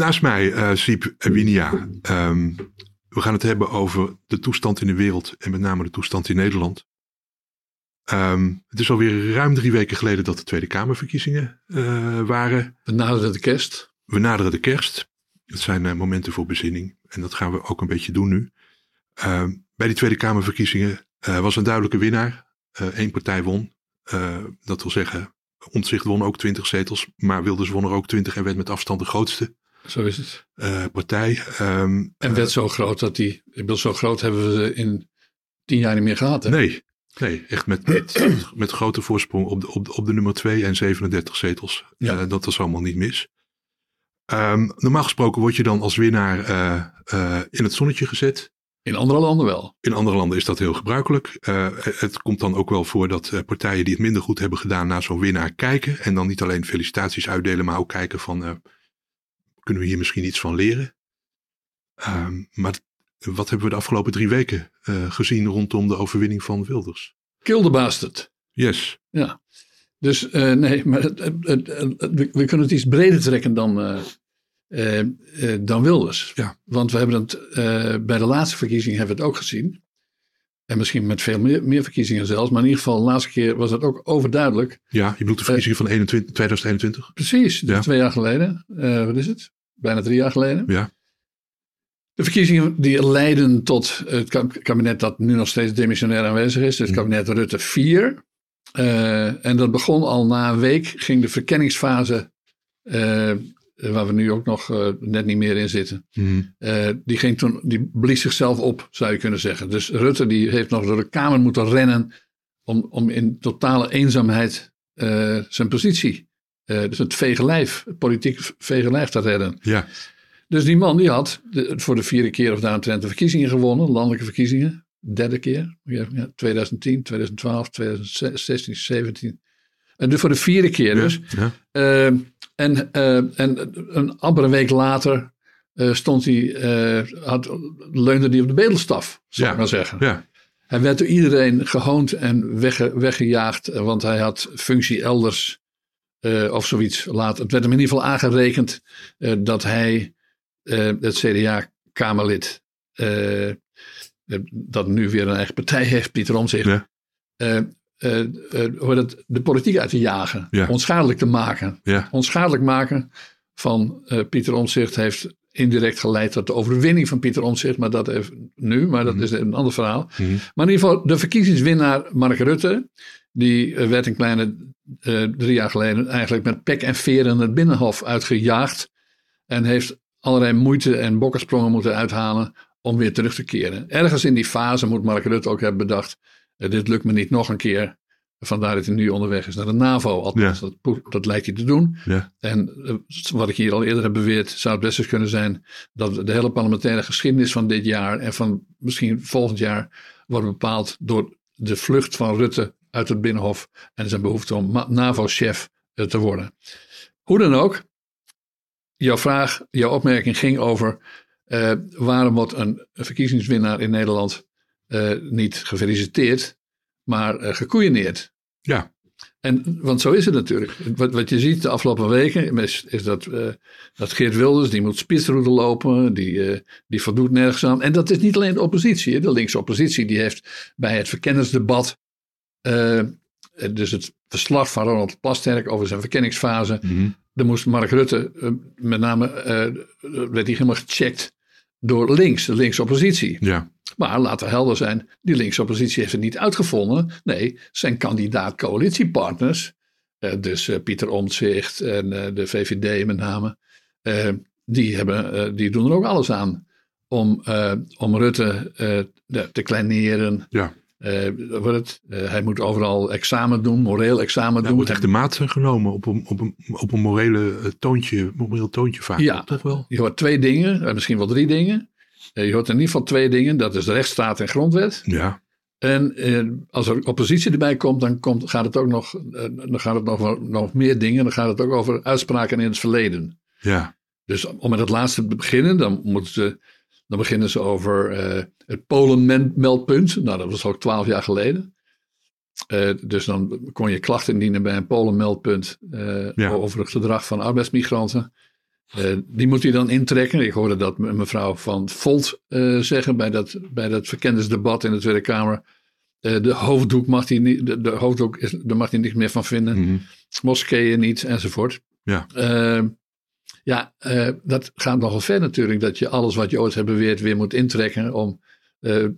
Naast mij, uh, Siep Winia. Um, we gaan het hebben over de toestand in de wereld en met name de toestand in Nederland. Um, het is alweer ruim drie weken geleden dat de Tweede Kamerverkiezingen uh, waren. We naderen de kerst. We naderen de kerst. Het zijn uh, momenten voor bezinning en dat gaan we ook een beetje doen nu. Uh, bij die Tweede Kamerverkiezingen was een duidelijke winnaar. Eén partij won. dat wil zeggen, Omtzigt won ook 20 zetels, maar Wilders won er ook 20 en werd met afstand de grootste. Zo is het. partij. Um, en werd zo groot dat die, zo groot hebben we in tien jaar niet meer gehad. Hè? Nee, Nee, echt met, met, met grote voorsprong op de, op, de, op de nummer 2 en 37 zetels. Ja. Uh, dat is allemaal niet mis. Um, normaal gesproken word je dan als winnaar in het zonnetje gezet. In andere landen wel. In andere landen is dat heel gebruikelijk. het komt dan ook wel voor dat partijen die het minder goed hebben gedaan naar zo'n winnaar kijken. En dan niet alleen felicitaties uitdelen, maar ook kijken van kunnen we hier misschien iets van leren. Um, maar wat hebben we de afgelopen drie weken uh, gezien rondom de overwinning van Wilders? Kill the bastard. Yes. Ja. Dus uh, nee, maar het, het, het, we kunnen het iets breder trekken dan, uh, dan Wilders. Ja. Want we hebben het bij de laatste verkiezing hebben we het ook gezien. En misschien met veel meer, meer, verkiezingen zelfs. Maar in ieder geval, de laatste keer was het ook overduidelijk. Ja, je bedoelt de verkiezingen van 21, 2021? Precies, ja. twee jaar geleden. wat is het? Bijna drie jaar geleden. Ja. De verkiezingen die leiden tot het kabinet dat nu nog steeds demissionair aanwezig is, het mhm. kabinet Rutte 4. Uh, eh, en dat begon al na een week, ging de verkenningsfase, waar we nu ook nog uh, net niet meer in zitten, mm. die, ging toen, die blies zichzelf op, zou je kunnen zeggen. Dus Rutte die heeft nog door de Kamer moeten rennen om, om in totale eenzaamheid zijn positie, dus het vege politiek vege te redden. Ja. Dus die man die had voor de vierde keer of daaromtrent de verkiezingen gewonnen, landelijke verkiezingen. Derde keer, ja, 2010, 2012, 2016, 2017. En dus voor de vierde keer dus. Ja, uh, en, uh, en een ambtere week later uh, stond hij, had, leunde hij op de bedelstaf, zou ja, ik maar zeggen. Ja. Hij werd door iedereen gehoond en wegge, weggejaagd, want hij had functie elders of zoiets. Laat. Het werd hem in ieder geval aangerekend dat hij het CDA-Kamerlid, eh, eh, dat nu weer een eigen partij heeft, Pieter Omtzigt, ja. Het, de politiek uit te jagen, ja. onschadelijk te maken. Ja. Onschadelijk maken van Pieter Omtzigt heeft indirect geleid tot de overwinning van Pieter Omtzigt, maar dat even nu, maar dat mm is een ander verhaal. Mm Maar in ieder geval, de verkiezingswinnaar Mark Rutte, die werd een kleine drie jaar geleden eigenlijk met pek en veren het Binnenhof uitgejaagd en heeft allerlei moeite en bokkensprongen moeten uithalen om weer terug te keren. Ergens in die fase moet Mark Rutte ook hebben bedacht, uh, dit lukt me niet nog een keer. Vandaar dat hij nu onderweg is naar de NAVO. Althans, dat, dat, lijkt hij te doen. Ja. En uh, wat ik hier al eerder heb beweerd, zou het best eens kunnen zijn dat de hele parlementaire geschiedenis van dit jaar en van misschien volgend jaar wordt bepaald door de vlucht van Rutte uit het Binnenhof en zijn behoefte om NAVO-chef uh, te worden. Hoe dan ook, jouw vraag, jouw opmerking ging over uh, waarom wordt een verkiezingswinnaar in Nederland niet gefeliciteerd, maar uh, gekoeieneerd. Ja. En, want zo is het natuurlijk. Wat, wat je ziet de afgelopen weken is, is dat, dat Geert Wilders, die moet spitsroute lopen, die, die voldoet nergens aan. En dat is niet alleen de oppositie. De linkse oppositie die heeft bij het verkenningsdebat, dus het verslag van Ronald Plasterk over zijn verkenningsfase, mm dan moest Mark Rutte, eh, met name, werd hij helemaal gecheckt door links, de linkse oppositie. Ja. Maar laten we helder zijn, die linkse oppositie heeft het niet uitgevonden. Nee, zijn kandidaat-coalitiepartners, uh, dus Pieter Omtzigt en de VVD met name, die, hebben, die doen er ook alles aan om, om Rutte te kleineren. Ja. Het, hij moet overal examen doen, moreel examen doen. Hij wordt echt de maat genomen op een, op een, op een morele eh, toontje, moreel toontje vaak. Ja, toch wel? Je hoort twee dingen, misschien wel drie dingen. Je hoort in ieder geval twee dingen, dat is de rechtsstaat en grondwet. Ja. En als er oppositie erbij komt, dan komt, gaat het ook nog, dan gaat het nog, nog meer dingen. Dan gaat het ook over uitspraken in het verleden. Ja. Dus om met het laatste te beginnen, dan moeten ze dan beginnen ze over uh, het Polen-meldpunt. Nou, dat was ook twaalf jaar geleden. Uh, dus dan kon je klachten indienen bij een Polen-meldpunt over het gedrag van arbeidsmigranten. Eh, die moet hij dan intrekken. Ik hoorde dat me- mevrouw Van Volt eh, zeggen bij dat, bij dat verkennisdebat in de Tweede Kamer. Eh, de hoofddoek mag hij niet, de, de hoofddoek is, daar mag hij niks meer van vinden. Mhm. Moskeeën niet, enzovoort. Ja. Ja, dat gaat nogal ver natuurlijk. Dat je alles wat je ooit hebt beweerd weer moet intrekken. Om de,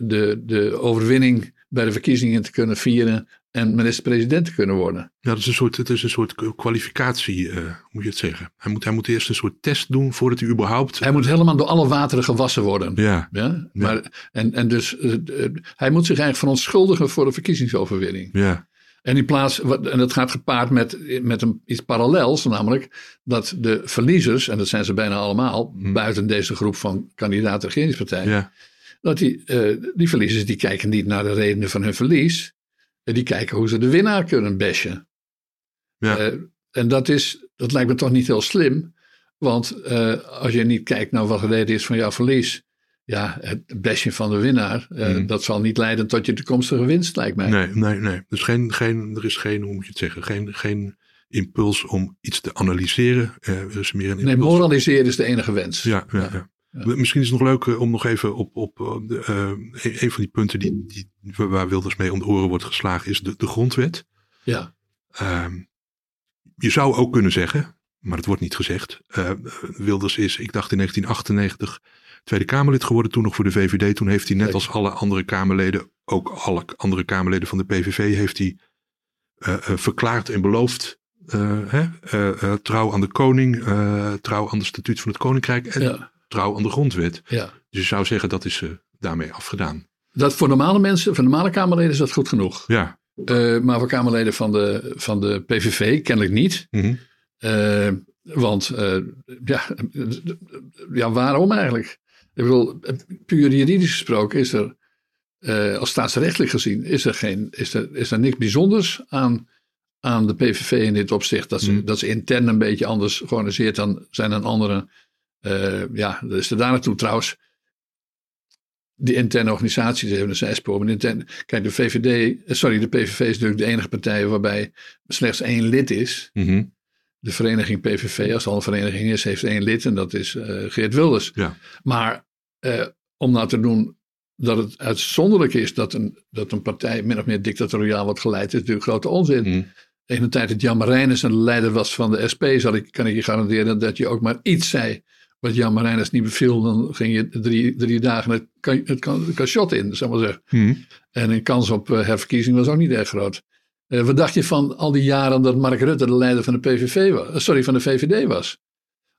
de, de overwinning bij de verkiezingen te kunnen vieren. En minister-president te kunnen worden. Ja, dat is een soort, het is een soort kwalificatie, eh, moet je het zeggen. Hij moet, hij moet eerst een soort test doen voordat hij überhaupt... Hij moet helemaal door alle wateren gewassen worden. Ja, Ja? Maar, en, en dus eh, eh, hij moet zich eigenlijk verontschuldigen voor de verkiezingsoverwinning. ja, En in plaats, en dat gaat gepaard met, met een, iets parallels, namelijk dat de verliezers, en dat zijn ze bijna allemaal, buiten deze groep van kandidaten regeringspartijen, ja, dat die, eh, die verliezers die kijken niet naar de redenen van hun verlies, eh, die kijken hoe ze de winnaar kunnen bashen. ja. Eh, en dat, is, dat lijkt me toch niet heel slim. Want eh, als je niet kijkt naar wat de reden is van jouw verlies. Ja, het bashen van de winnaar. eh, Mhm. Dat zal niet leiden tot je toekomstige winst, lijkt mij. Nee, nee, nee. Dus geen, geen, er is geen, hoe moet je het zeggen, geen, geen impuls om iets te analyseren. Is meer een Nee, moraliseren is de enige wens. Ja, ja, ja. Misschien is het nog leuk eh, om nog even op, op eh, de, eh, een, een van die punten die, die, waar Wilders mee om de oren wordt geslagen, is de, de grondwet. Ja. Ehm, je zou ook kunnen zeggen, maar het wordt niet gezegd. Wilders is, ik dacht in 1998, Tweede Kamerlid geworden, toen nog voor de VVD. Toen heeft hij net als alle andere Kamerleden, ook alle andere Kamerleden van de PVV, heeft hij verklaard en beloofd. hè, trouw aan de koning, trouw aan de statuut van het koninkrijk en Ja. Trouw aan de grondwet. ja. Dus je zou zeggen dat is eh, daarmee afgedaan. Dat voor normale mensen, voor normale Kamerleden is dat goed genoeg. Ja. Eh, maar voor Kamerleden van de, van de PVV kennelijk niet. Mhm. Eh, want ja, ja, waarom eigenlijk? Ik bedoel, puur juridisch gesproken is er, als staatsrechtelijk gezien, is er, geen, is er, is er niks bijzonders aan, aan de PVV in dit opzicht. Dat ze, Mm. dat ze intern een beetje anders georganiseerd dan, zijn dan anderen. Eh, ja, dat is er daar naartoe trouwens. Die interne organisaties hebben een zijspoor. Maar de interne- kijk, de VVD, eh, sorry, de PVV is natuurlijk de enige partij waarbij slechts één lid is Mhm. de vereniging PVV, als het al een vereniging is, heeft één lid en dat is eh, Geert Wilders. Ja. Maar om nou te doen dat het uitzonderlijk is dat een, dat een partij min of meer dictatoriaal wordt geleid, is natuurlijk grote onzin. Mhm. In de tijd dat Jan Marijnis een leider was van de SP, zal ik, kan ik je garanderen dat je ook maar iets zei wat Jan Marijnis niet beviel, dan ging je drie, drie dagen het, kan, het, kan, het cachot in, zal ik maar zeggen. Mhm. En een kans op eh, herverkiezing was ook niet erg groot. Eh, wat dacht je van al die jaren dat Mark Rutte de leider van de PVV was? eh, Sorry, van de VVD was.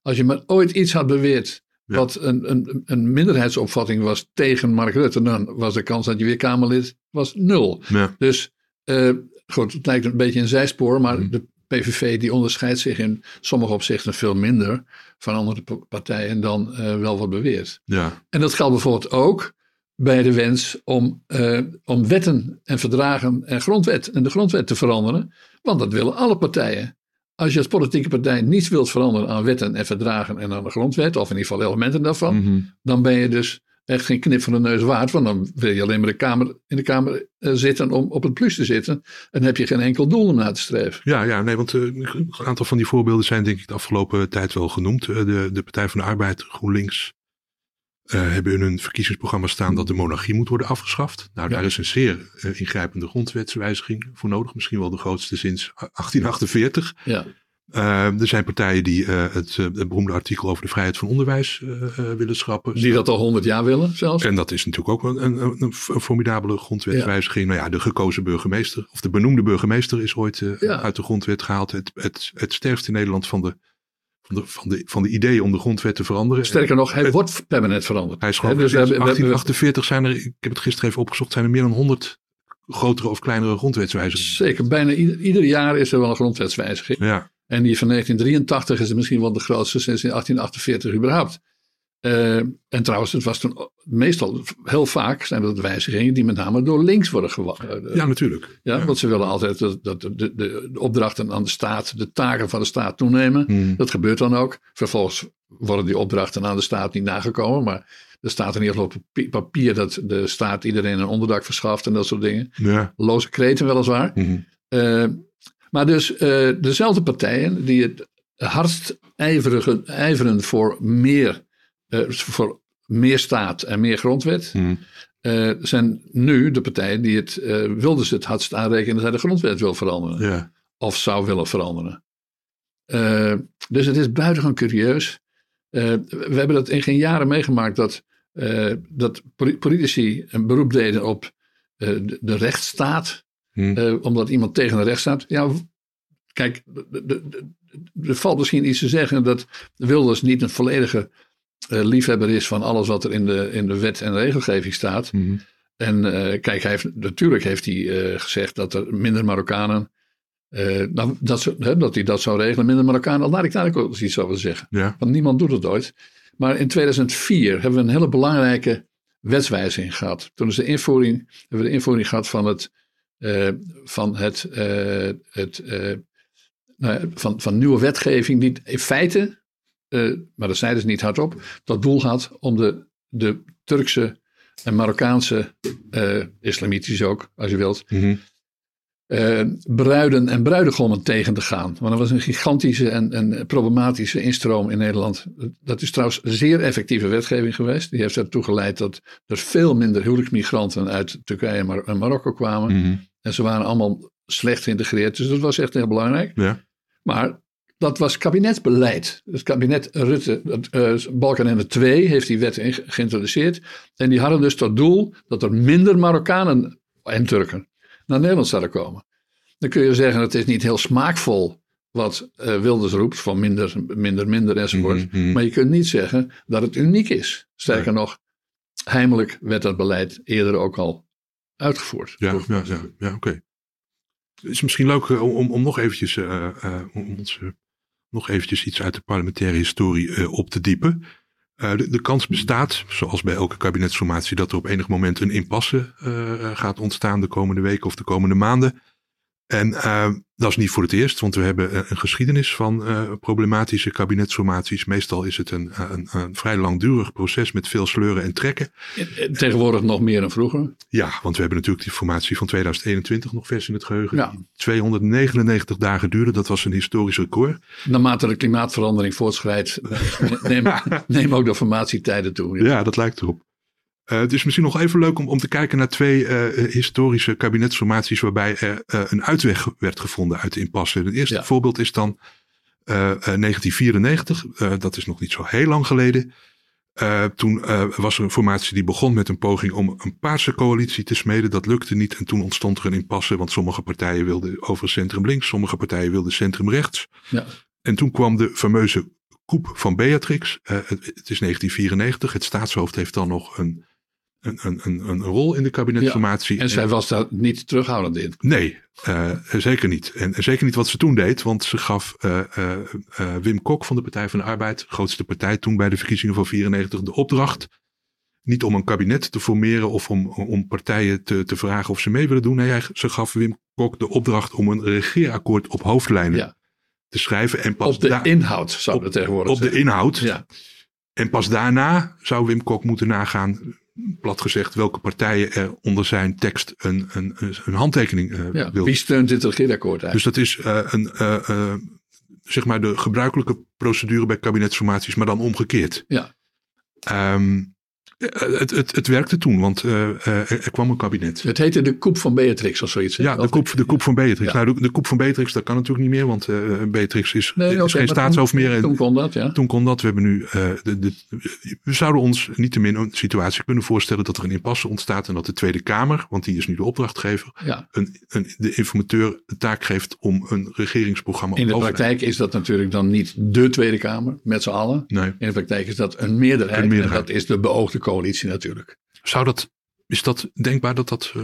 Als je maar ooit iets had beweerd Ja. wat een, een, een minderheidsopvatting was tegen Mark Rutte, dan was de kans dat je weer Kamerlid was nul. Ja. Dus eh, goed, het lijkt een beetje een zijspoor, maar Mhm. de PVV die onderscheidt zich in sommige opzichten veel minder van andere partijen dan eh, wel wat beweert. ja. En dat geldt bijvoorbeeld ook bij de wens om, eh, om wetten en verdragen en grondwet en de grondwet te veranderen. Want dat willen alle partijen. Als je als politieke partij niets wilt veranderen aan wetten en verdragen en aan de grondwet, of in ieder geval elementen daarvan, Mhm. dan ben je dus echt geen knip van de neus waard. Want dan wil je alleen maar de kamer, in de Kamer eh, zitten om op het plus te zitten. En dan heb je geen enkel doel om na te streven. Ja, ja, nee, want eh, een aantal van die voorbeelden zijn denk ik de afgelopen tijd wel genoemd. Eh, de, de Partij van de Arbeid, GroenLinks, hebben in hun verkiezingsprogramma staan dat de monarchie moet worden afgeschaft. Nou, Ja. daar is een zeer ingrijpende grondwetswijziging voor nodig. Misschien wel de grootste sinds 1848. Ja, Eh, er zijn partijen die eh, het, eh, het beroemde artikel over de vrijheid van onderwijs eh, willen schrappen. die dat al honderd jaar willen zelfs. En dat is natuurlijk ook een, een, een formidabele grondwetswijziging. Nou ja, de gekozen burgemeester, of de benoemde burgemeester is ooit Ja. uit de grondwet gehaald. Het, het, het sterfst in Nederland van de, van, de, van, de, van de ideeën om de grondwet te veranderen. Sterker nog, hij wordt permanent veranderd. Hij is dus we sinds hebben- we hebben- 1848 zijn er, ik heb het gisteren even opgezocht, zijn er meer dan 100 grotere of kleinere grondwetswijzigingen. Zeker, bijna ieder, ieder jaar is er wel een grondwetswijziging. Ja, En die van 1983 is misschien wel de grootste sinds 1848 überhaupt. Eh, en trouwens, het was toen meestal, heel vaak zijn dat wijzigingen die met name door links worden gewacht. ja natuurlijk. Ja, want ze willen altijd dat, dat de, de, de opdrachten aan de staat, de taken van de staat toenemen. Hmm. Dat gebeurt dan ook. Vervolgens worden die opdrachten aan de staat niet nagekomen. Maar er staat in ieder geval op papier- dat de staat iedereen een onderdak verschaft en dat soort dingen. Ja. Loze kreten weliswaar. Eh, maar dus eh, dezelfde partijen die het hardst ijveren voor meer, eh, voor meer staat en meer grondwet. Mhm. eh, zijn nu de partijen die het eh Wilders het hardst aanrekenen dat hij de grondwet wil veranderen. Ja. Of zou willen veranderen. Dus het is buitengewoon curieus. We hebben dat in geen jaren meegemaakt dat, dat poli- politici een beroep deden op de rechtsstaat. Mhm. eh, omdat iemand tegen de rechtsstaat. Ja, w- kijk, er valt misschien iets te zeggen dat Wilders niet een volledige eh, liefhebber is van alles wat er in de, in de wet en regelgeving staat. Mhm. En eh, kijk, hij heeft, natuurlijk heeft hij gezegd dat er minder Marokkanen. nou, dat, ze- hè, dat hij dat zou regelen, minder Marokkanen. Laat ik daar ook eens iets over zeggen. Ja. Want niemand doet het ooit. Maar in 2004 hebben we een hele belangrijke wetswijziging gehad. Toen is de invoering, hebben we de invoering gehad van het, eh, van het, eh, het eh, nou van, van nieuwe wetgeving die in feite, maar dat zeiden ze niet hardop, dat doel had om de, de Turkse en Marokkaanse, islamitisch ook, als je wilt, Mhm. bruiden en bruidegommen tegen te gaan. Want er was een gigantische en, en problematische instroom in Nederland. Dat is trouwens zeer effectieve wetgeving geweest. Die heeft ertoe geleid dat er veel minder huwelijksmigranten uit Turkije en, Mar- en Marokko kwamen. Mhm. En ze waren allemaal slecht geïntegreerd. Dus dat was echt heel belangrijk. Ja. Maar dat was kabinetsbeleid. Het kabinet Rutte, dat, eh Balkenende 2 heeft die wet in- geïntroduceerd. En die hadden dus tot doel dat er minder Marokkanen en Turken naar Nederland zouden komen. Dan kun je zeggen, het is niet heel smaakvol wat eh, Wilders roept van minder, minder, minder enzovoort. Mhm. Maar je kunt niet zeggen dat het uniek is. Sterker nog, heimelijk werd dat beleid eerder ook al uitgevoerd. Ja, ja, ja, oké. Het is misschien leuk eh, om, om nog eventjes, eh, eh, om nog eventjes iets uit de parlementaire historie op te diepen. De, kans bestaat, zoals bij elke kabinetsformatie, dat er op enig moment een impasse gaat ontstaan de komende weken of de komende maanden. En eh, dat is niet voor het eerst, want we hebben eh, een geschiedenis van eh, problematische kabinetsformaties. Meestal is het een, een, een vrij langdurig proces met veel sleuren en trekken. Tegenwoordig nog meer dan vroeger. Ja, want we hebben natuurlijk die formatie van 2021 nog vers in het geheugen. Ja. Die 299 dagen duurde, dat was een historisch record. Naarmate de klimaatverandering voortschrijdt, neem, neem ook de formatietijden toe. Ja, dat lijkt erop. Eh, het is misschien nog even leuk om, om te kijken naar twee eh, historische kabinetsformaties waarbij er eh, een uitweg werd gevonden uit de impasse. Het eerste Ja. voorbeeld is dan eh, eh, 1994, Eh, dat is nog niet zo heel lang geleden. Toen was er een formatie die begon met een poging om een paarse coalitie te smeden. Dat lukte niet en toen ontstond er een impasse, want sommige partijen wilden over centrum links, sommige partijen wilden centrum rechts. Ja. En toen kwam de fameuze coup van Beatrix. Het, het is 1994. Het staatshoofd heeft dan nog een, een, een, een, een rol in de kabinetsformatie. En zij was daar niet terughoudend in. Nee, eh, zeker niet. En zeker niet wat ze toen deed, want ze gaf eh, eh, eh, Wim Kok van de Partij van de Arbeid, grootste partij toen bij de verkiezingen van 94, de opdracht. Niet om een kabinet te formeren of om, om partijen te, te vragen of ze mee willen doen. Nee, hij- ze gaf Wim Kok de opdracht om een regeerakkoord op hoofdlijnen Ja. te schrijven. En pas Op de inhoud, zou we tegenwoordig op de inhoud. Ja, En pas daarna zou Wim Kok moeten nagaan, plat gezegd, welke partijen er onder zijn tekst een, een, een handtekening eh ja. wilden. Wie steunt dit regeerakkoord Dus eigenlijk? dat is eh, een, eh, zeg maar de gebruikelijke procedure bij kabinetsformaties, maar dan omgekeerd. Ja. Ehm, eh, het, het, het werkte toen, want eh, eh, er, kwam een kabinet. Het heette de Koep van Beatrix of zoiets. hè? Ja, de koep, de koep van Beatrix. Ja. Nou, de, de koep van Beatrix, dat kan natuurlijk niet meer, want eh, Beatrix is, Nee, is geen staatshoofd toen- meer. En Toen kon dat, ja. toen kon dat. We hebben nu, eh, de, de, we zouden ons niettemin een situatie kunnen voorstellen dat er een impasse ontstaat en dat de Tweede Kamer, want die is nu de opdrachtgever, ja. een, een, de informateur de taak geeft om een regeringsprogramma In de op te praktijk is dat natuurlijk dan niet de Tweede Kamer met z'n allen. Nee. In de praktijk is dat een meerderheid. Een meerderheid. En dat is de beoogde coalitie natuurlijk. Zou dat, is dat denkbaar dat dat, eh,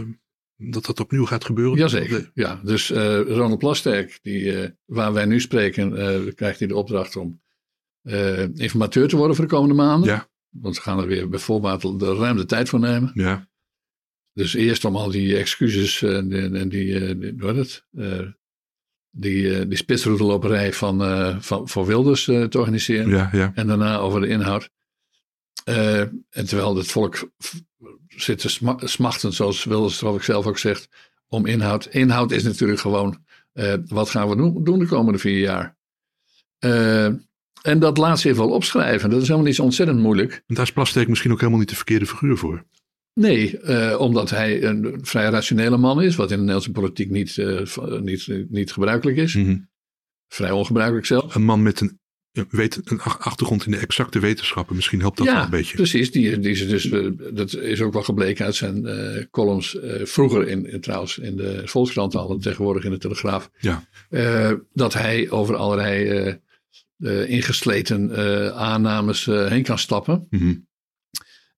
dat, dat opnieuw gaat gebeuren? Jazeker. Ja, dus eh, Ronald Plasterk, die, eh, waar wij nu spreken, eh, krijgt hij de opdracht om informateur te worden voor de komende maanden. Ja, Want ze gaan er weer bijvoorbeeld de ruim de tijd voor nemen. ja, Dus eerst om al die excuses en, en die, eh, die, hoe heet het? Eh, die, die spitsrouteloperij van, eh, van, voor Wilders eh, te organiseren. ja, ja. En daarna over de inhoud. Eh, en terwijl het volk zit te sma- smachten, zoals Wilders geloof ik zelf ook zegt, om inhoud. Inhoud is natuurlijk gewoon, eh, wat gaan we doen, doen de komende vier jaar? Uh, en dat laat zich wel opschrijven. Dat is helemaal niet zo ontzettend moeilijk. En daar is Plasterk misschien ook helemaal niet de verkeerde figuur voor. Nee, omdat hij een vrij rationele man is, wat in de Nederlandse politiek niet, niet, niet gebruikelijk is. Mhm. Vrij ongebruikelijk zelf. Een man met een, weet, een achtergrond in de exacte wetenschappen, misschien helpt dat ja, wel een beetje. Precies, die, die is dus, uh, dat is ook wel gebleken uit zijn columns vroeger in, in, trouwens in de Volkskrant al, tegenwoordig in de Telegraaf. Ja. dat hij over allerlei ingesleten aannames heen kan stappen. Mm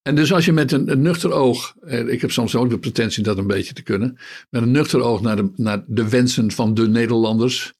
en dus als je met een, een, nuchter oog, ik heb soms ook de pretentie dat een beetje te kunnen, met een nuchter oog naar de, naar de wensen van de Nederlanders,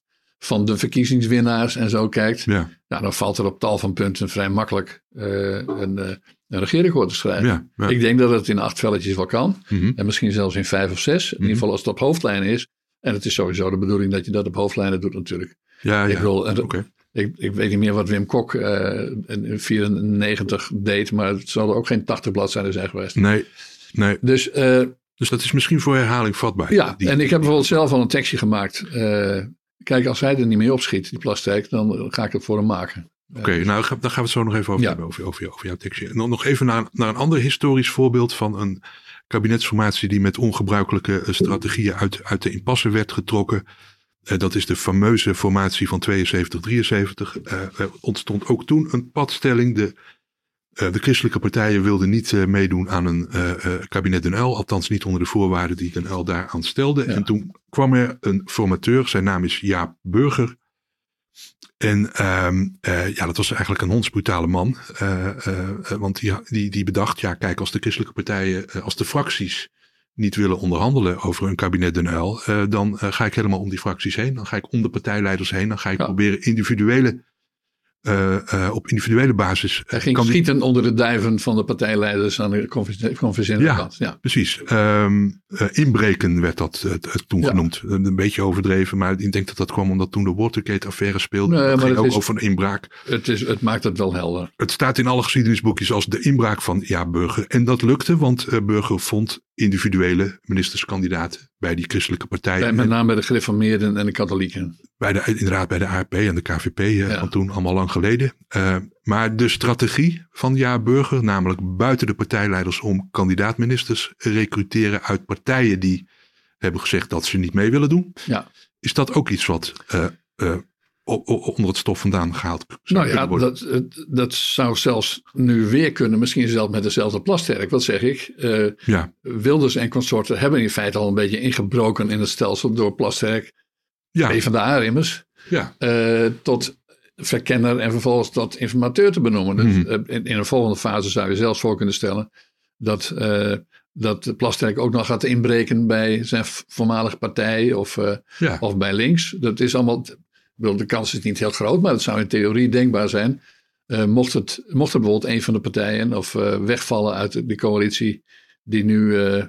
van de verkiezingswinnaars en zo kijkt, ja. nou, dan valt er op tal van punten vrij makkelijk uh, een, uh, een regeerakkoord te schrijven. Ja, ja. Ik denk dat het in acht velletjes wel kan, mm -hmm. en misschien zelfs in vijf of zes, in Mhm. ieder geval als het op hoofdlijnen is. En het is sowieso de bedoeling dat je dat op hoofdlijnen doet natuurlijk. Ja, Ik en- Oké. Ik, ik weet niet meer wat Wim Kok eh, in 94 deed, maar het zal er ook geen 80 bladzijden zijn geweest. Nee, nee. Dus eh, Dus dat is misschien voor herhaling vatbaar. ja, Die- en ik heb bijvoorbeeld zelf al een tekstje gemaakt. Eh, kijk, als hij er niet mee opschiet, die plastic, dan ga ik het voor hem maken. Oké, nou ga- daar gaan we het zo nog even over Ja. hebben, over, over, over jouw tekstje. En dan nog even naar, naar een ander historisch voorbeeld van een kabinetsformatie die met ongebruikelijke eh, strategieën uit, uit de impasse werd getrokken. Eh, dat is de fameuze formatie van 72-73. Eh, er ontstond ook toen een padstelling. De, eh, de christelijke partijen wilden niet eh, meedoen aan een eh, eh, kabinet Den Uyl. Althans niet onder de voorwaarden die Den Uyl daaraan stelde. Ja. En toen kwam er een formateur. Zijn naam is Jaap Burger. En ehm, eh, ja, dat was eigenlijk een hondsbrutale man. Eh, eh, eh, want die, die, die bedacht, ja kijk, als de christelijke partijen, eh, als de fracties niet willen onderhandelen over een kabinet Den Uyl, eh, dan eh, ga ik helemaal om die fracties heen. Dan ga ik om de partijleiders heen. Dan ga ik Ja. proberen individuele, eh, eh, op individuele basis. Hij ging kan die- schieten onder de duiven van de partijleiders aan de conventionele Ja. kant. Ja. Precies. Ehm, eh, inbreken werd dat eh, toen Ja. genoemd. Eh, Een beetje overdreven, maar ik denk dat dat kwam omdat toen de Watergate-affaire speelde. Nee, het maar ging het ook is- over een inbraak. Het, is, het maakt het wel helder. Het staat in alle geschiedenisboekjes als de inbraak van ja, Burger. En dat lukte, want eh, Burger vond individuele ministerskandidaten bij die christelijke partijen. Met name bij de gereformeerden en de katholieken. bij de, inderdaad bij de ARP en de KVP eh, Ja. van toen, allemaal lang geleden. Eh, maar de strategie van Ja Burger, namelijk buiten de partijleiders om kandidaatministers recruteren uit partijen die hebben gezegd dat ze niet mee willen doen. Ja. Is dat ook iets wat eh, onder het stof vandaan gehaald Nou ja, dat, dat zou zelfs nu weer kunnen. Misschien zelfs met dezelfde plasterk. Wat zeg ik? Eh, Ja, Wilders en consorten hebben in feite al een beetje ingebroken in het stelsel door Plasterk, ja, PvdA immers, ja. eh, tot verkenner en vervolgens tot informateur te benoemen. Dus Mhm. eh, in, in een volgende fase zou je zelfs voor kunnen stellen dat, dat Plasterk ook nog gaat inbreken bij zijn voormalige partij of, ja. of bij links. Dat is allemaal, bedoel, de kans is niet heel groot, maar het zou in theorie denkbaar zijn. Eh, mocht, het, mocht er bijvoorbeeld een van de partijen of eh, wegvallen uit de, coalitie die nu, eh,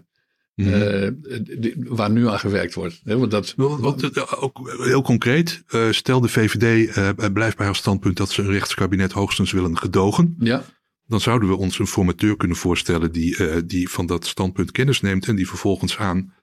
Mhm. die- waar nu aan gewerkt wordt. Want dat, ook heel concreet, stel de VVD blijft bij haar standpunt dat ze een rechtskabinet hoogstens willen gedogen. ja, Dan zouden we ons een formateur kunnen voorstellen die, die van dat standpunt kennis neemt en die vervolgens aan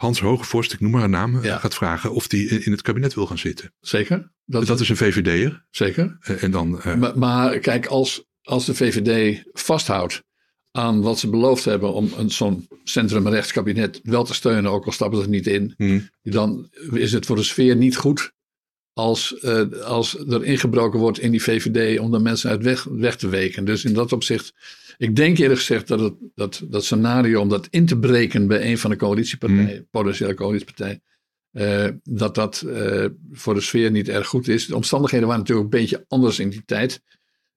Hans Hogevorst, ik noem maar een naam, eh, Ja. gaat vragen of die in, in het kabinet wil gaan zitten. zeker. Dat, Dat is een VVD'er. zeker. eh, en dan, eh, Maar, maar kijk, als, als de VVD vasthoudt aan wat ze beloofd hebben om een, zo'n centrumrechtskabinet wel te steunen, ook al stappen ze er niet in, hmm, dan is het voor de sfeer niet goed als, eh, als er ingebroken wordt in die VVD om de mensen uit weg, weg te weken. Dus in dat opzicht, ik denk eerlijk gezegd dat het, dat, dat scenario om dat in te breken bij een van de coalitiepartijen, potentiële coalitiepartijen, eh, dat dat eh, voor de sfeer niet erg goed is. De omstandigheden waren natuurlijk een beetje anders in die tijd.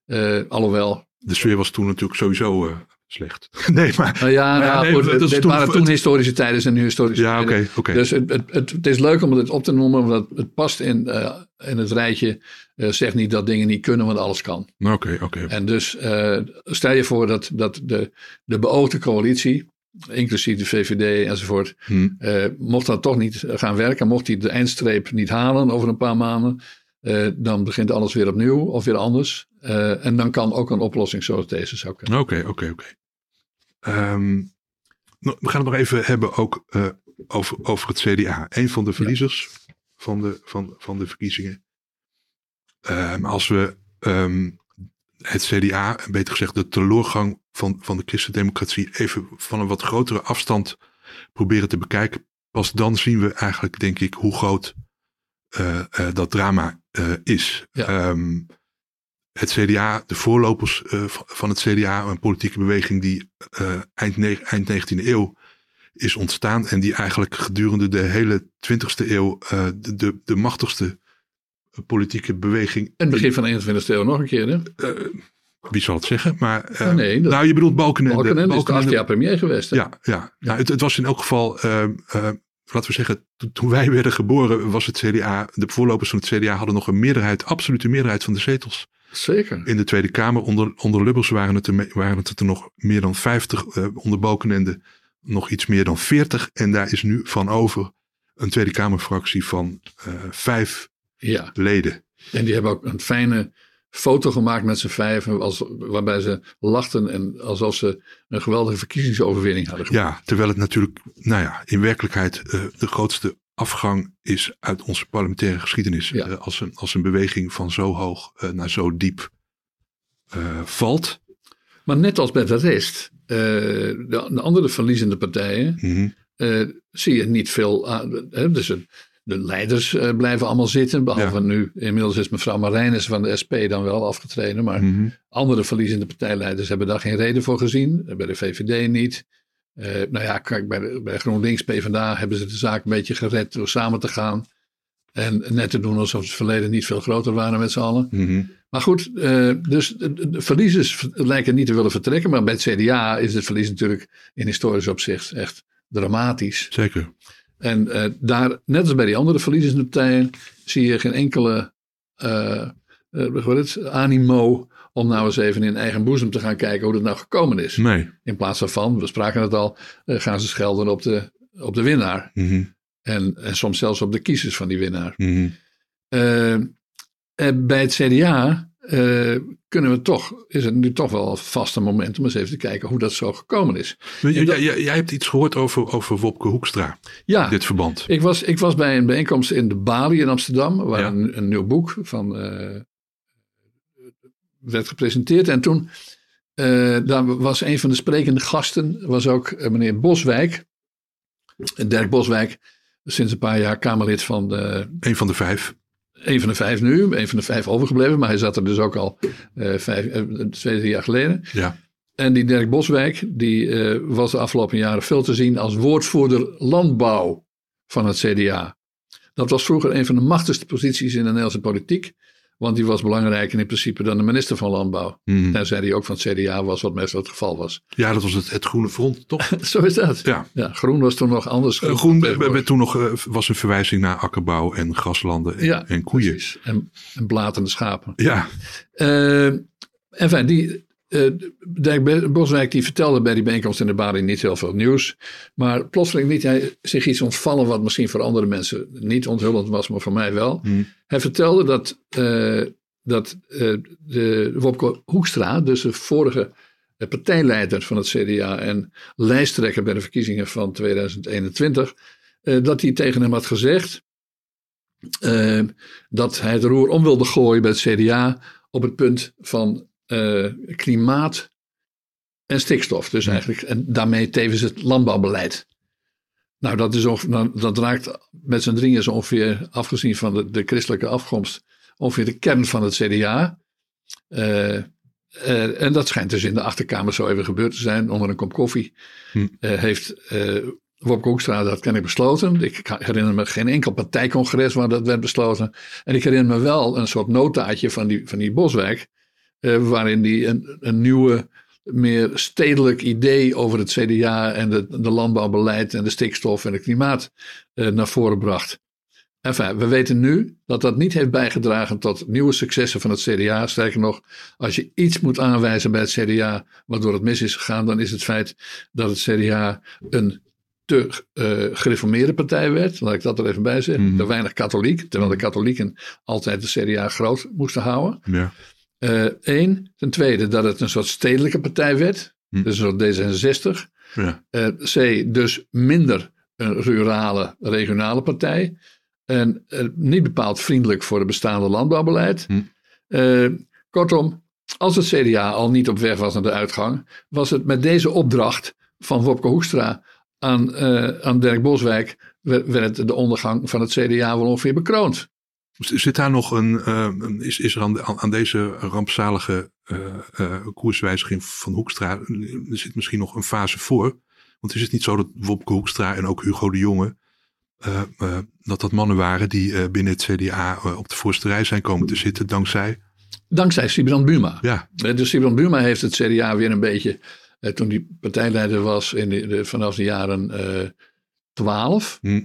Eh, alhoewel, de sfeer was toen natuurlijk sowieso slecht. nee, maar. nou ja, Maar ja, nou, nee, goed, dat dit waren toen historische tijden en nu historische Ja, oké, tijden. oké. Dus het, het, het, het is leuk om het op te noemen, omdat het past in, eh, in het rijtje. eh zeg niet dat dingen niet kunnen, want alles kan. Nou, Oké, oké. En dus eh, stel je voor dat, dat de, de beoogde coalitie, inclusief de VVD enzovoort, Hmm, mocht dat toch niet gaan werken, mocht die de eindstreep niet halen over een paar maanden, dan begint alles weer opnieuw of weer anders. En dan kan ook een oplossing zoals deze zou kunnen. Oké, oké, oké. Nou, we gaan het nog even hebben ook eh, over, over het CDA. Een van de verliezers van, de, van, van de verkiezingen. Ehm, als we ehm, het CDA, beter gezegd de teleurgang van, van de christendemocratie, even van een wat grotere afstand proberen te bekijken, pas dan zien we eigenlijk, denk ik, hoe groot eh, eh, dat drama is. Ja. Ehm, het CDA, de voorlopers eh, van- het CDA, een politieke beweging die eh, eind, ne- eind 19e eeuw is ontstaan en die eigenlijk gedurende de hele 20e eeuw eh, de, de, de machtigste politieke beweging. En het begin van de 21e eeuw nog een keer. Hè? wie zal het zeggen? Maar, Oh, nee, dat- nou, je bedoelt Balkenende. Balkenende is de Balkenende- acht jaar premier geweest. Hè? ja, ja. Nou, het, het was in elk geval, laten we zeggen, to- toen wij werden geboren was het CDA, de voorlopers van het CDA hadden nog een meerderheid, absolute meerderheid van de zetels Zeker. in de Tweede Kamer. Onder, onder Lubbers waren het, er, waren het er nog meer dan 50, eh, onder Balkenende nog iets meer dan 40. En daar is nu van over een Tweede Kamerfractie van eh, vijf Ja. leden. En die hebben ook een fijne foto gemaakt met z'n vijven. Als, waarbij ze lachten en alsof ze een geweldige verkiezingsoverwinning hadden gemaakt. Ja, terwijl het natuurlijk, nou ja, in werkelijkheid eh, de grootste afgang is uit onze parlementaire geschiedenis. Ja. Eh, als, een, als een beweging van zo hoog eh, naar zo diep eh, valt. Maar net als met de rest, de, de andere verliezende partijen, Mhm. zie je niet veel aan. Hè? Dus de leiders blijven allemaal zitten. Behalve Ja. nu, inmiddels is mevrouw Marijnis van de SP dan wel afgetreden. Maar Mhm. andere verliezende partijleiders hebben daar geen reden voor gezien. Bij de VVD niet. Eh, nou ja, kijk, bij, bij GroenLinks, PvdA hebben ze de zaak een beetje gered door samen te gaan. En net te doen alsof het verleden niet veel groter waren met z'n allen. Mhm. Maar goed, eh, dus de, de verliezers lijken niet te willen vertrekken. Maar bij het CDA is het verlies natuurlijk in historisch opzicht echt dramatisch. Zeker. En eh, daar, net als bij die andere verliezende partijen, zie je geen enkele heet het, animo om nou eens even in eigen boezem te gaan kijken hoe dat nou gekomen is. Nee. In plaats daarvan, we spraken het al, eh, gaan ze schelden op de, op de winnaar. Mhm. En, en soms zelfs op de kiezers van die winnaar. Mhm. Eh, eh, bij het CDA kunnen we toch, is het nu toch wel vast een moment om eens even te kijken hoe dat zo gekomen is. Dat- jij hebt iets gehoord over, over Wopke Hoekstra, Ja, in dit verband. ik was, ik was bij een bijeenkomst in de Bali in Amsterdam, waar Ja. een, een nieuw boek van werd gepresenteerd. En toen, eh, daar was een van de sprekende gasten, was ook eh, meneer Boswijk, Dirk Boswijk, sinds een paar jaar Kamerlid van de, Een van de vijf. een van de vijf nu, een van de vijf overgebleven, maar hij zat er dus ook al eh, vijf, twee, drie jaar geleden. Ja. En die Dirk Boswijk, die was de afgelopen jaren veel te zien als woordvoerder landbouw van het CDA. Dat was vroeger een van de machtigste posities in de Nederlandse politiek. Want die was belangrijker in principe dan de minister van Landbouw. Mhm. Tenzij die ook van het CDA was, wat meestal het geval was. Ja, dat was het, het Groene Front, toch? Zo is dat. Ja. Ja, groen was toen nog anders. Eh, Groen werd toen nog, eh, was een verwijzing naar akkerbouw en graslanden en, Ja, en koeien. Precies. En, en blatende schapen. Ja, Eh, enfin, die, Dirk Boswijk die vertelde bij die bijeenkomst in de Bali niet heel veel nieuws. Maar plotseling liet hij zich iets ontvallen wat misschien voor andere mensen niet onthullend was, maar voor mij wel. Hmm. Hij vertelde dat, eh, dat eh, de Wopke Hoekstra, dus de vorige partijleider van het CDA en lijsttrekker bij de verkiezingen van 2021, eh, dat hij tegen hem had gezegd dat hij het roer om wilde gooien bij het CDA op het punt van eh, klimaat en stikstof. Dus eigenlijk, en daarmee tevens het landbouwbeleid. Nou, dat, is ongeveer, nou, dat raakt met z'n drieën zo ongeveer, afgezien van de, de christelijke afkomst, ongeveer de kern van het CDA. Eh, eh, en dat schijnt dus in de achterkamer zo even gebeurd te zijn, onder een kop koffie. Hm. Heeft Wopke Hoekstra dat ken ik besloten. Ik herinner me geen enkel partijcongres waar dat werd besloten. En ik herinner me wel een soort notaatje van die, van die Boswijk, waarin die een, een nieuwe, meer stedelijk idee over het CDA en de, de landbouwbeleid en de stikstof en het klimaat eh, naar voren bracht. Enfin, we weten nu dat dat niet heeft bijgedragen tot nieuwe successen van het CDA. Sterker nog, als je iets moet aanwijzen bij het CDA waardoor het mis is gegaan, dan is het feit dat het CDA een te uh, gereformeerde partij werd. Laat ik dat er even bij zeggen. Mhm. Te weinig katholiek, terwijl de katholieken altijd de CDA groot moesten houden. ja. Eén. Eh, ten tweede dat het een soort stedelijke partij werd. Hm. Dus een soort D66. ja. Eh, C. Dus minder een rurale, regionale partij. En eh, niet bepaald vriendelijk voor het bestaande landbouwbeleid. Hm. Uh, kortom, als het CDA al niet op weg was naar de uitgang, was het met deze opdracht van Wopke Hoekstra aan, aan Dirk Boswijk, werd de ondergang van het CDA wel ongeveer bekroond. Zit daar nog een, uh, is, is er aan, aan deze rampzalige uh, koerswijziging van Hoekstra, er zit misschien nog een fase voor? Want is het niet zo dat Wopke Hoekstra en ook Hugo de Jonge, dat dat mannen waren die binnen het CDA op de voorste rij zijn komen te zitten dankzij Dankzij Sibrand Buma. Ja. Dus Sibrand Buma heeft het CDA weer een beetje, eh, toen hij partijleider was in de, vanaf de jaren eh, 12, hm.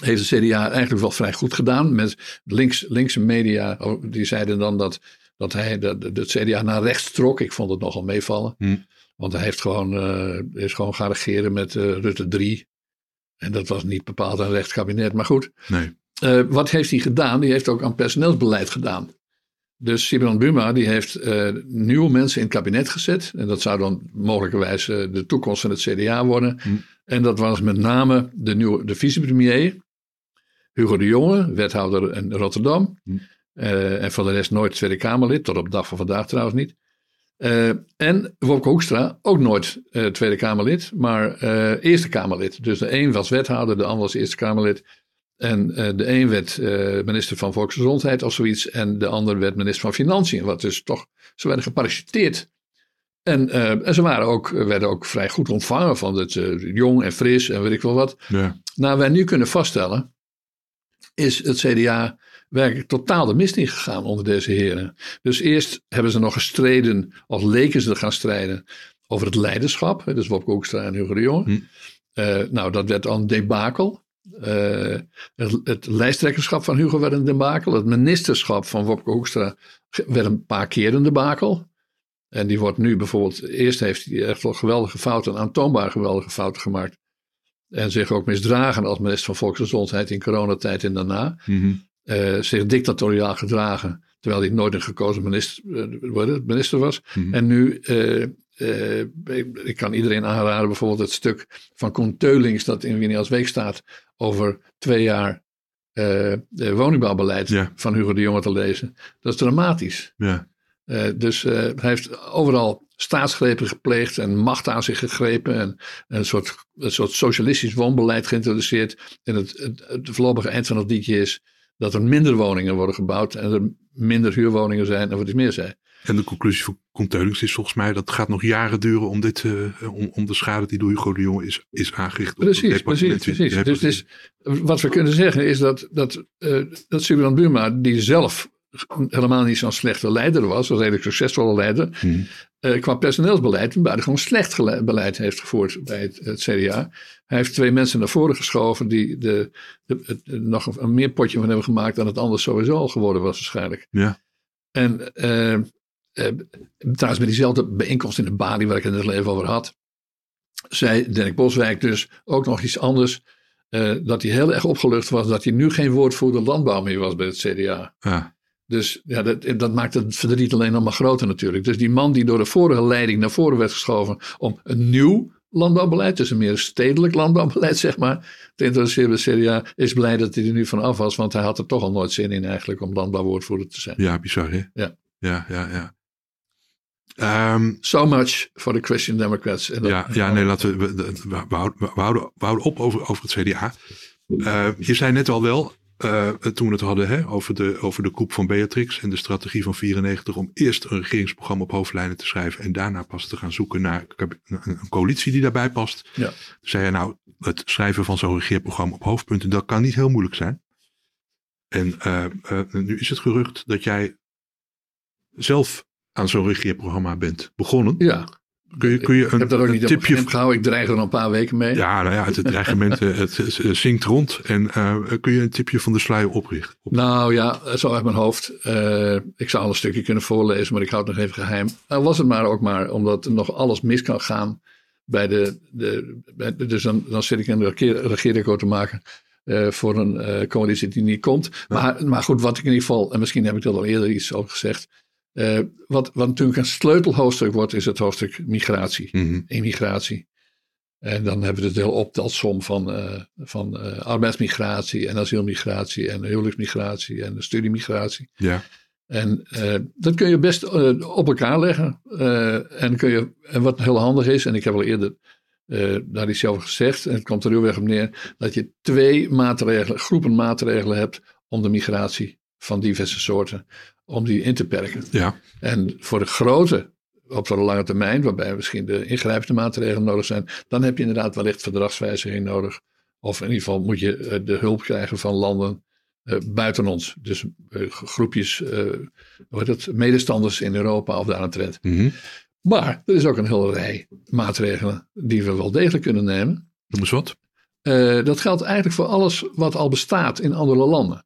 Heeft het CDA eigenlijk wel vrij goed gedaan. Met links, linkse media, oh, die zeiden dan dat, dat hij de, de, het CDA naar rechts trok. Ik vond het nogal meevallen. Hm. Want hij heeft gewoon, uh, is gewoon gaan regeren met uh, Rutte 3. En dat was niet bepaald een rechtskabinet, maar goed. Nee. Uh, wat heeft hij gedaan? Die heeft ook aan personeelsbeleid gedaan. Dus Sibran Buma die heeft nieuwe mensen in het kabinet gezet. En dat zou dan mogelijkerwijs de toekomst van het CDA worden. Hm. En dat was met name de, nieuwe, de vicepremier, Hugo de Jonge, wethouder in Rotterdam. Hm. Uh, en voor de rest nooit Tweede Kamerlid, tot op de dag van vandaag trouwens niet. en Wopke Hoekstra, ook nooit Tweede Kamerlid, maar Eerste Kamerlid. Dus de een was wethouder, de ander was Eerste Kamerlid. En de een werd minister van Volksgezondheid of zoiets. En de ander werd minister van Financiën. Wat dus toch, ze werden geparachuteerd. En, uh, en ze waren ook, werden ook vrij goed ontvangen van het jong en fris en weet ik wel wat. Ja. Nou, wij nu kunnen vaststellen, is het CDA werkelijk totaal de mist ingegaan onder deze heren. Dus eerst hebben ze nog gestreden, of leken ze te gaan strijden, over het leiderschap. Dus Wopke Hoekstra en Hugo de Jong. Hm. nou, dat werd dan debakel. Uh, het, het, lijsttrekkerschap van Hugo werd een debakel. Het ministerschap van Wopke Hoekstra werd een paar keer een debakel. En die wordt nu bijvoorbeeld, eerst heeft hij echt wel geweldige fouten, aantoonbaar geweldige fouten gemaakt. En zich ook misdragen als minister van Volksgezondheid in coronatijd en daarna. Mm uh, zich dictatoriaal gedragen, terwijl hij nooit een gekozen minister, uh, minister was. Mhm. En nu uh, ik, kan iedereen aanraden bijvoorbeeld het stuk van Koen Teulings dat in Winnie als Week staat over twee jaar woningbouwbeleid van Hugo de Jonge te lezen. Dat is dramatisch. Ja. Uh, dus hij heeft overal staatsgrepen gepleegd en macht aan zich gegrepen en een soort, een soort socialistisch woonbeleid geïntroduceerd. En het, het, het voorlopige eind van het liedje is dat er minder woningen worden gebouwd en er minder huurwoningen zijn en wat is meer zijn. En de conclusie van Conteulings is volgens mij dat het gaat nog jaren duren om, dit, uh, om, om de schade die door Hugo de Jonge is, is aangericht. Precies, precies, precies. Dus, dus, wat we kunnen zeggen is dat, dat, uh, dat Subran Buma, die zelf helemaal niet zo'n slechte leider was, een redelijk succesvolle leider, hmm. uh, qua personeelsbeleid een buitengewoon slecht beleid heeft gevoerd bij het, het, CDA. Hij heeft twee mensen naar voren geschoven die de, nog een, een meer potje van hebben gemaakt dan het anders sowieso al geworden was waarschijnlijk. Ja. En uh, trouwens, bij diezelfde bijeenkomst in de Bali, waar ik het net even over had, zei Dirk Boswijk dus ook nog iets anders. Dat hij heel erg opgelucht was dat hij nu geen woordvoerder landbouw meer was bij het CDA. Ja. Dus ja, dat, dat maakt het verdriet alleen nog maar groter natuurlijk. Dus die man die door de vorige leiding naar voren werd geschoven om een nieuw landbouwbeleid, dus een meer stedelijk landbouwbeleid, zeg maar, te introduceren bij het CDA, is blij dat hij er nu van af was, want hij had er toch al nooit zin in eigenlijk om landbouwwoordvoerder te zijn. Ja, bizar hè? Ja. Ja, ja, ja. Um, so much for the Christian Democrats. En ja, ja, nee, laten we, we, we, we, houden, we, houden, we houden op over, over het CDA. Uh, je zei net al wel, uh, toen we het hadden hè, over, de, over de koep van Beatrix en de strategie van 94 om eerst een regeringsprogramma op hoofdlijnen te schrijven en daarna pas te gaan zoeken naar een coalitie die daarbij past. Ja. Zei je nou, het schrijven van zo'n regeerprogramma op hoofdpunten, dat kan niet heel moeilijk zijn. En uh, nu is het gerucht dat jij zelf aan zo'n regeerprogramma bent begonnen. Ja. Kun je, kun je een, ik heb dat ook niet tipje op gehouden. Ik dreig er al een paar weken mee. Ja, nou ja, het, dreigement het, het, zinkt rond. En uh, kun je een tipje van de sluier oprichten? Op... Nou ja, zo uit mijn hoofd. Uh, ik zou al een stukje kunnen voorlezen, maar ik houd het nog even geheim. Uh, was het maar ook maar, omdat er nog alles mis kan gaan. Bij de, de, bij, dus dan, dan zit ik een regeerakkoord te maken. Uh, voor een coalitie die niet komt. Ja. Maar, maar goed, wat ik in ieder geval, en misschien heb ik dat al eerder iets over gezegd. Uh, wat, wat natuurlijk een sleutelhoofdstuk wordt, is het hoofdstuk migratie, mm -hmm. immigratie. En dan hebben we het heel optelsom van, uh, van uh, arbeidsmigratie en asielmigratie en huwelijksmigratie en studiemigratie. Ja. En dat kun je best op elkaar leggen. En, kun je, en wat heel handig is, en ik heb al eerder daar iets over gezegd, en het komt er heel erg op neer, dat je twee maatregelen, groepen maatregelen hebt om de migratie van diverse soorten, om die in te perken. Ja. En voor de grote, op de lange termijn, waarbij misschien de ingrijpende maatregelen nodig zijn, dan heb je inderdaad wellicht verdragswijziging nodig. Of in ieder geval moet je de hulp krijgen van landen uh, buiten ons. Dus uh, groepjes, uh, hoe het, medestanders in Europa of daaromtrent. Mm -hmm. Maar er is ook een hele rij maatregelen die we wel degelijk kunnen nemen. Noem eens wat. dat geldt eigenlijk voor alles wat al bestaat in andere landen.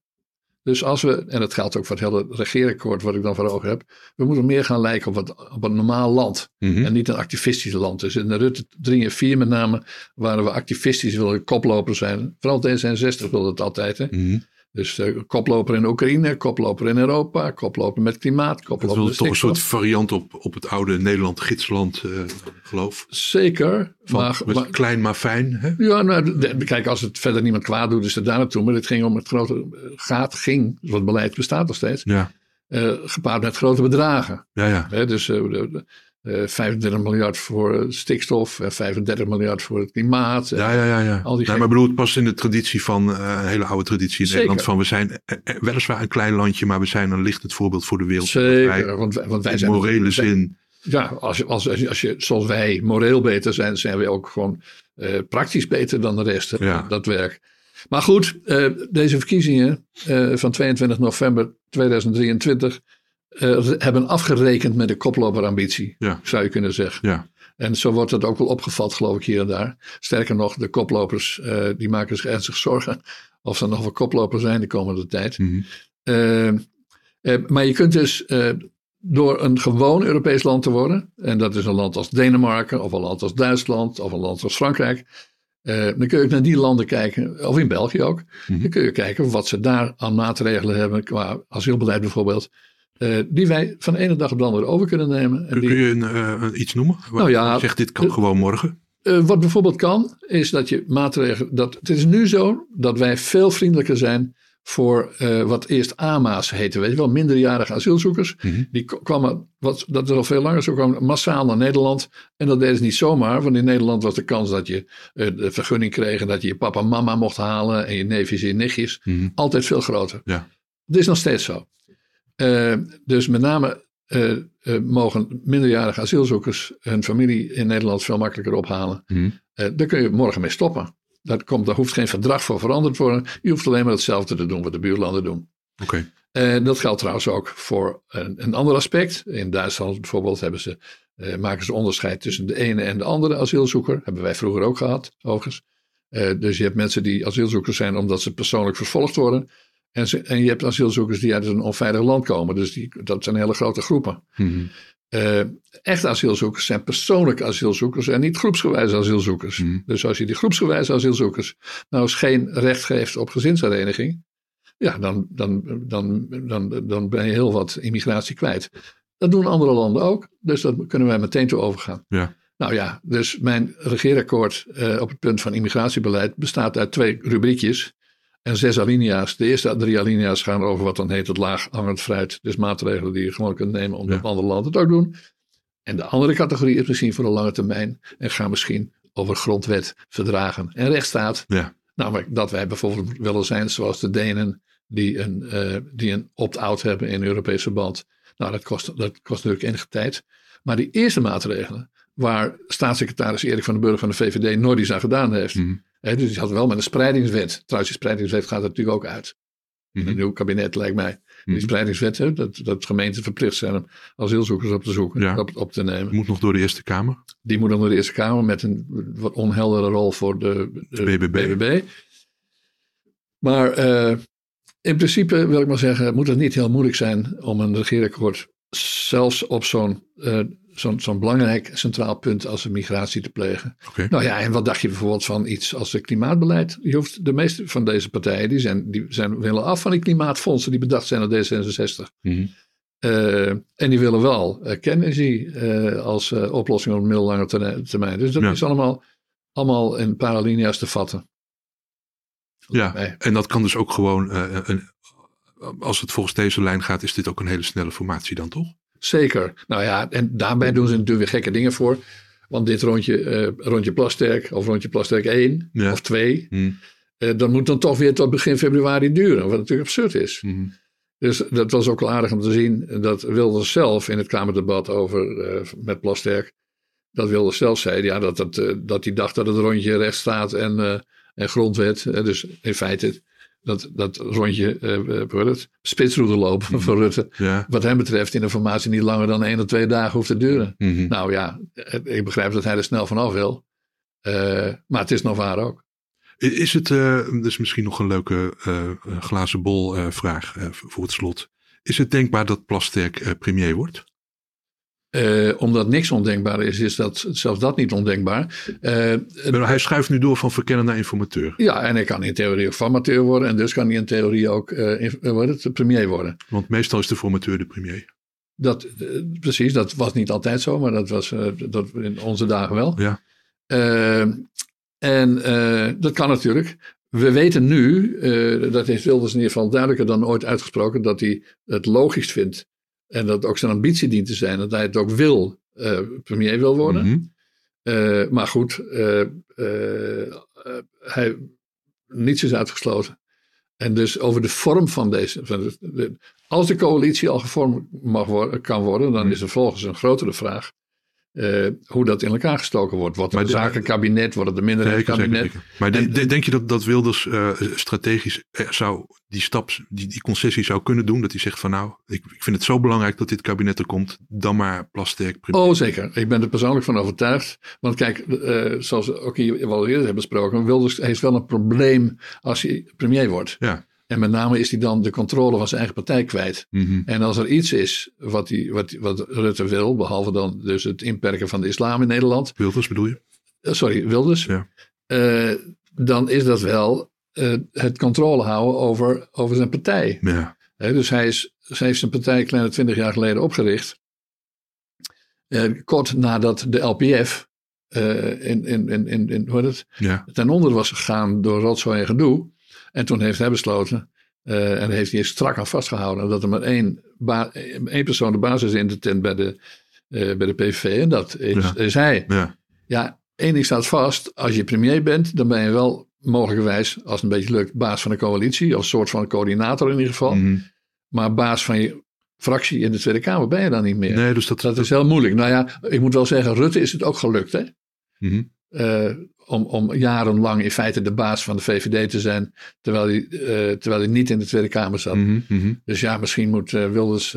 Dus als we, en dat geldt ook voor het hele regeerakkoord wat ik dan voor ogen heb, we moeten meer gaan lijken op, wat, op een normaal land mm -hmm. en niet een activistisch land. Dus in de Rutte 3 en 4 met name waren we activistisch, wilden koploper zijn. Vooral D66 wilde het altijd. Hè? Mm -hmm. Dus uh, koploper in Oekraïne, koploper in Europa, koploper met klimaat, koploper Dat is toch een soort variant op, op het oude Nederland gidsland uh, geloof. Zeker. Van, maar, maar, klein maar fijn. Hè? Ja, nou, de, kijk, als het verder niemand kwaad doet, is het daar naartoe. Maar het ging om het grote gaat, ging, wat beleid bestaat nog steeds. Ja. Uh, gepaard met grote bedragen. Ja, ja. Hè, dus de, uh, 35 miljard voor stikstof, en 35 miljard voor het klimaat. Ja, ja, ja. ja. Al die nee, maar ik bedoel, het past in de traditie van, uh, een hele oude traditie in Zeker. Nederland. Van we zijn weliswaar een klein landje, maar we zijn een lichtend voorbeeld voor de wereld. Zeker, wij, want, wij, want wij in zijn... morele wij, zin. Ja, als als, als, je, als je zoals wij moreel beter zijn, zijn we ook gewoon uh, praktisch beter dan de rest. Ja. Dat werk. Maar goed, deze verkiezingen van 22 november 2023 uh, hebben afgerekend met de koploperambitie, ja. zou je kunnen zeggen. Ja. En zo wordt het ook wel opgevat, geloof ik, hier en daar. Sterker nog, de koplopers uh, die maken zich ernstig zorgen of ze nog wel koploper zijn de komende tijd. Mm -hmm. uh, maar je kunt dus door een gewoon Europees land te worden, en dat is een land als Denemarken, of een land als Duitsland, of een land als Frankrijk. dan kun je ook naar die landen kijken, of in België ook. Mm -hmm. Dan kun je kijken wat ze daar aan maatregelen hebben, qua asielbeleid bijvoorbeeld. Uh, die wij van de ene dag op de andere over kunnen nemen. En kun, die, je een, uh, iets noemen? Nou ja, zegt dit kan uh, gewoon morgen? wat bijvoorbeeld kan, is dat je maatregelen. Dat, het is nu zo dat wij veel vriendelijker zijn voor wat eerst AMA's heette. Weet je wel, minderjarige asielzoekers. Mm -hmm. Die kwamen, wat, dat is al veel langer zo, kwamen massaal naar Nederland. En dat deden ze niet zomaar, want in Nederland was de kans dat je de vergunning kreeg. En dat je je papa en mama mocht halen. En je neefjes en je nichtjes. Mm -hmm. Altijd veel groter. Ja. Dat is nog steeds zo. Uh, dus met name uh, uh, mogen minderjarige asielzoekers hun familie in Nederland veel makkelijker ophalen. Mm. daar kun je morgen mee stoppen. Dat komt, daar hoeft geen verdrag voor veranderd te worden. Je hoeft alleen maar hetzelfde te doen wat de buurlanden doen. Oké. Okay. dat geldt trouwens ook voor een, een, ander aspect. In Duitsland bijvoorbeeld hebben ze, maken ze onderscheid tussen de ene en de andere asielzoeker. Hebben wij vroeger ook gehad, overigens. dus je hebt mensen die asielzoekers zijn omdat ze persoonlijk vervolgd worden. En, ze, en, je hebt asielzoekers die uit een onveilig land komen. Dus die, dat zijn hele grote groepen. Mm -hmm. uh, echte asielzoekers zijn persoonlijke asielzoekers en niet groepsgewijze asielzoekers. Mm -hmm. Dus als je die groepsgewijze asielzoekers nou eens geen recht geeft op gezinshereniging. Ja, dan, dan, dan, dan, dan ben je heel wat immigratie kwijt. Dat doen andere landen ook. Dus daar kunnen wij meteen toe overgaan. Ja. Nou ja, dus mijn regeerakkoord uh, op het punt van immigratiebeleid bestaat uit twee rubriekjes en zes alinea's. De eerste drie alinea's gaan over wat dan heet het laag hangend fruit. Dus maatregelen die je gewoon kunt nemen omdat ja. andere landen het ook doen. En de andere categorie is misschien voor de lange termijn en gaan misschien over grondwet, verdragen en rechtsstaat. Ja. Namelijk dat wij bijvoorbeeld willen zijn zoals de Denen die een, uh, die een opt-out hebben in Europees verband. Nou, dat kost, dat kost natuurlijk enige tijd. Maar die eerste maatregelen, waar staatssecretaris Erik van den Burg van de VVD nooit iets aan gedaan heeft. Mm. He, dus die had wel met een spreidingswet. Trouwens, die spreidingswet gaat er natuurlijk ook uit. Mm. In een nieuw kabinet lijkt mij. Mm. Die spreidingswet, he, dat, dat gemeenten verplicht zijn om asielzoekers op te zoeken, ja. op, op, te nemen. Moet nog door de Eerste Kamer. Die moet dan door de Eerste Kamer met een wat onheldere rol voor de, de BBB. BBB. Maar uh, in principe wil ik maar zeggen, moet het niet heel moeilijk zijn om een regeerakkoord zelfs op zo'n uh, zo'n zo'n belangrijk centraal punt als de migratie te plegen. Okay. Nou ja, en wat dacht je bijvoorbeeld van iets als het klimaatbeleid? Je hoeft, de meeste van deze partijen die zijn, die zijn willen af van die klimaatfondsen die bedacht zijn door D66. Mm -hmm. uh, en die willen wel uh, kernenergie uh, als oplossing op middellange termijn. Dus dat ja. is allemaal, allemaal in paralinea's te vatten. Ja, en dat kan dus ook gewoon een, als het volgens deze lijn gaat, is dit ook een hele snelle formatie dan toch? Zeker. Nou ja, en daarbij doen ze natuurlijk weer gekke dingen voor. Want dit rondje, uh, rondje Plasterk of rondje Plasterk 1 ja. of 2, hmm. uh, dat moet dan toch weer tot begin februari duren. Wat natuurlijk absurd is. Hmm. Dus dat was ook wel aardig om te zien dat Wilders zelf in het Kamerdebat over uh, met Plasterk, dat Wilders zelf zei ja, dat, dat, dat hij dacht dat het rondje rechtsstaat en, en grondwet, dus in feite dat, dat rondje uh, lopen mm van Rutte. Wat hem betreft in de formatie niet langer dan één of twee dagen hoeft te duren. Mhm. Nou ja, ik begrijp dat hij er snel vanaf wil. Uh, maar het is nog waar ook. Is het, uh, dus misschien nog een leuke glazen bol vraag voor het slot. Is het denkbaar dat Plasterk premier wordt? Uh, omdat niks ondenkbaar is, is dat zelfs dat niet ondenkbaar. Uh, hij schuift nu door van verkenner naar informateur. Ja, en hij kan in theorie ook formateur worden. En dus kan hij in theorie ook uh, het, premier worden. Want meestal is de formateur de premier. Dat, precies, dat was niet altijd zo, maar dat was dat in onze dagen wel. Ja. en dat kan natuurlijk. We weten nu, dat heeft Wilders in ieder geval duidelijker dan ooit uitgesproken, dat hij het logisch vindt en dat ook zijn ambitie dient te zijn dat hij het ook wil, uh, premier wil worden. Mhm. Eh, maar goed, uh, hij, niets is uitgesloten. En dus over de vorm van deze. Van de, als de coalitie al gevormd mag worden, kan worden, dan mhm. is er volgens een grotere vraag. Uh, hoe dat in elkaar gestoken wordt. Wordt het zakenkabinet, wordt het een minderheidskabinet? Maar denk je dat, dat Wilders uh, strategisch eh, zou die stap, die, die concessie zou kunnen doen? Dat hij zegt van nou, ik, ik vind het zo belangrijk dat dit kabinet er komt, dan maar Plasterk. Oh zeker, ik ben er persoonlijk van overtuigd. Want kijk, zoals we ook hier wel eerder hebben besproken, Wilders heeft wel een probleem als hij premier wordt. Ja. En met name is hij dan de controle van zijn eigen partij kwijt. Mhm. En als er iets is wat, hij, wat, wat Rutte wil, behalve dan dus het inperken van de islam in Nederland. Wilders bedoel je? Uh, sorry, Wilders. Ja. Uh, dan is dat wel uh, het controle houden over, over zijn partij. Ja. dus hij, is, hij heeft zijn partij kleine twintig jaar geleden opgericht. kort nadat de LPF in, in, in, in, in hoe het, ja. ten onder was gegaan door rotzooi en gedoe. En toen heeft hij besloten, uh, en heeft hij strak aan vastgehouden, dat er maar één, één persoon de basis in de tent bij de, uh, bij de PVV. En dat is, ja. is hij. Ja. ja, één ding staat vast. Als je premier bent, dan ben je wel mogelijkerwijs, als het een beetje lukt, baas van de coalitie. Of soort van coördinator in ieder geval. Mm -hmm. Maar baas van je fractie in de Tweede Kamer ben je dan niet meer. Nee, dus dat, dat, dat is heel moeilijk. Nou ja, ik moet wel zeggen, Rutte is het ook gelukt. Hè? Mm -hmm. Uh, om, om jarenlang in feite de baas van de VVD te zijn, terwijl hij, uh, terwijl hij niet in de Tweede Kamer zat. Mm -hmm. Dus ja, misschien moet uh, Wilders,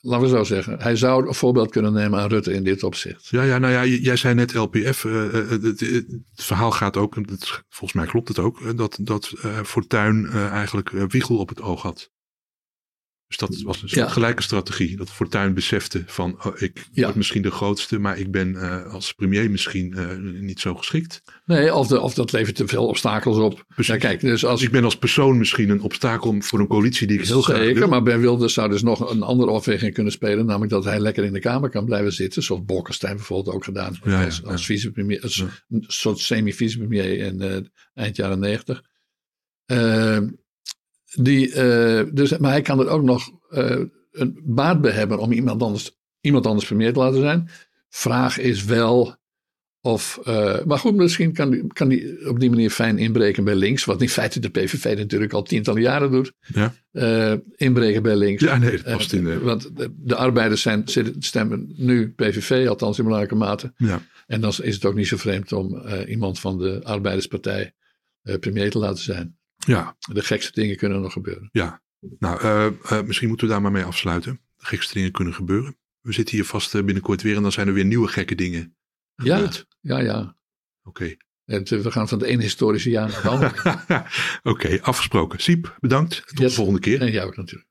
laten we zo zeggen, hij zou een voorbeeld kunnen nemen aan Rutte in dit opzicht. Ja, ja nou ja, jij zei net LPF, het, het, het, verhaal gaat ook, het, volgens mij klopt het ook, dat, dat Fortuyn eigenlijk Wiegel op het oog had. Dus dat was een soort ja. gelijke strategie. Dat Fortuyn besefte van oh, ik ja. word misschien de grootste, maar ik ben uh, als premier misschien uh, niet zo geschikt. Nee, of, de, of dat levert te veel obstakels op. Ja, kijk, dus als ik ben als persoon misschien een obstakel voor een coalitie die ik heel Zeker, graag Zeker, maar Ben Wilders zou dus nog een andere afweging kunnen spelen. Namelijk dat hij lekker in de Kamer kan blijven zitten. Zoals Bolkestein bijvoorbeeld ook gedaan. Als, als vicepremier, als een soort semi-vicepremier in uh, eind jaren negentig. Die, uh, dus, maar hij kan er ook nog uh, een baat bij hebben om iemand anders, iemand anders premier te laten zijn. Vraag is wel of. Uh, maar goed, misschien kan die, kan die op die manier fijn inbreken bij links. Wat in feite de PVV natuurlijk al tientallen jaren doet. Ja. inbreken bij links. Ja, nee, dat past in. want de, de, arbeiders zijn, stemmen nu PVV, althans in belangrijke mate. Ja. En dan is het ook niet zo vreemd om iemand van de Arbeiderspartij premier te laten zijn. Ja. De gekste dingen kunnen nog gebeuren. Ja, nou, uh, uh, misschien moeten we daar maar mee afsluiten. De gekste dingen kunnen gebeuren. We zitten hier vast uh, binnenkort weer en dan zijn er weer nieuwe gekke dingen. Gebeurd. Ja, ja, ja. Oké. Okay. We gaan van het ene historische jaar naar het andere. Oké, okay, afgesproken. Siep, bedankt. Tot yes. de volgende keer. En jou ook natuurlijk.